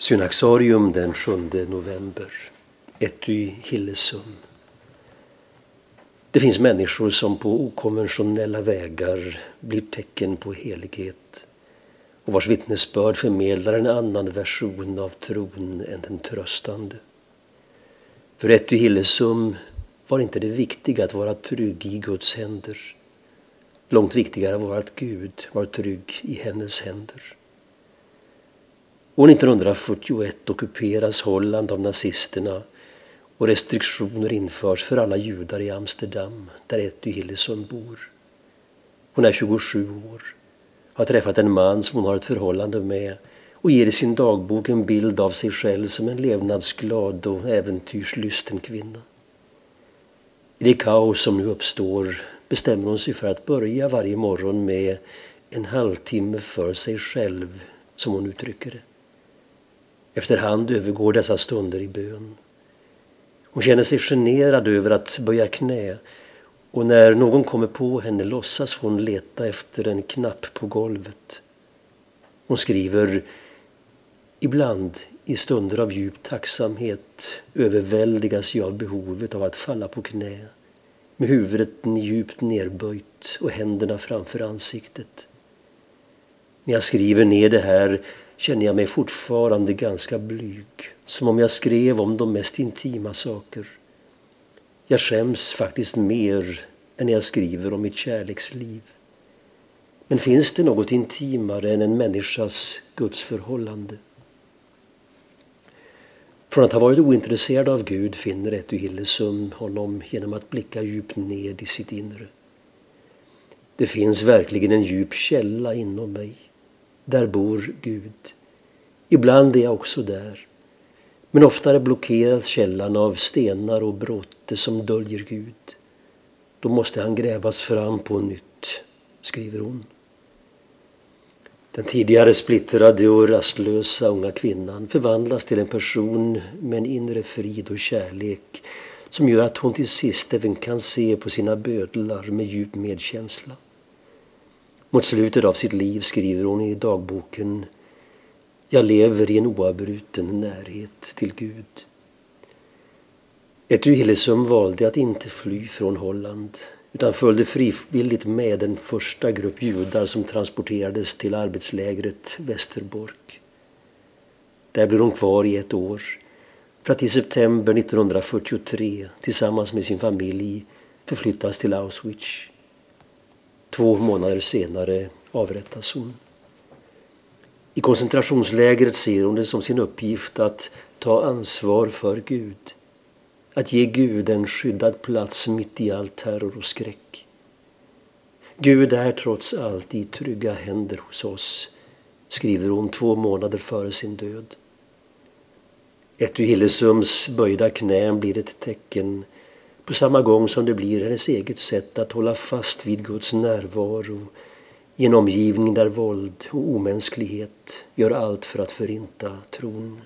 Synaxarium den 7 november. Etty Hillesum. Det finns människor som på okonventionella vägar blir tecken på helighet och vars vittnesbörd förmedlar en annan version av tron än den tröstande. För Etty Hillesum var inte det viktiga att vara trygg i Guds händer. Långt viktigare var att Gud var trygg i hennes händer. År 1941 ockuperas Holland av nazisterna och restriktioner införs för alla judar i Amsterdam där Etty Hillesum bor. Hon är 27 år, har träffat en man som hon har ett förhållande med och ger i sin dagbok en bild av sig själv som en levnadsglad och äventyrslysten kvinna. I det kaos som nu uppstår bestämmer hon sig för att börja varje morgon med en halvtimme för sig själv, som hon uttrycker det. Efterhand övergår dessa stunder i bön. Hon känner sig generad över att böja knä och när någon kommer på henne låtsas hon leta efter en knapp på golvet. Hon skriver Ibland i stunder av djup tacksamhet överväldigas jag av behovet av att falla på knä med huvudet djupt nerböjt och händerna framför ansiktet. När jag skriver ner det här känner jag mig fortfarande ganska blyg, som om jag skrev om de mest intima saker. Jag skäms faktiskt mer än när jag skriver om mitt kärleksliv. Men finns det något intimare än en människas gudsförhållande? Från att ha varit ointresserad av Gud finner Etty Hillesum honom genom att blicka djupt ned i sitt inre. Det finns verkligen en djup källa inom mig där bor Gud. Ibland är jag också där. Men oftare blockeras källan av stenar och bråte som döljer Gud. Då måste han grävas fram på nytt, skriver hon. Den tidigare splittrade och rastlösa unga kvinnan förvandlas till en person med en inre frid och kärlek som gör att hon till sist även kan se på sina bödlar med djup medkänsla. Mot slutet av sitt liv skriver hon i dagboken Jag lever i en oavbruten närhet till Gud. Etty Hillesum valde att inte fly från Holland utan följde frivilligt med den första grupp judar som transporterades till arbetslägret Västerbork. Där blev hon kvar i ett år för att i september 1943 tillsammans med sin familj förflyttas till Auschwitz. Två månader senare avrättas hon. I koncentrationslägret ser hon det som sin uppgift att ta ansvar för Gud. Att ge Gud en skyddad plats mitt i all terror och skräck. Gud är trots allt i trygga händer hos oss, skriver hon två månader före sin död. Etty Hillesums böjda knän blir ett tecken på samma gång som det blir hennes eget sätt att hålla fast vid Guds närvaro i en omgivning där våld och omänsklighet gör allt för att förinta tron.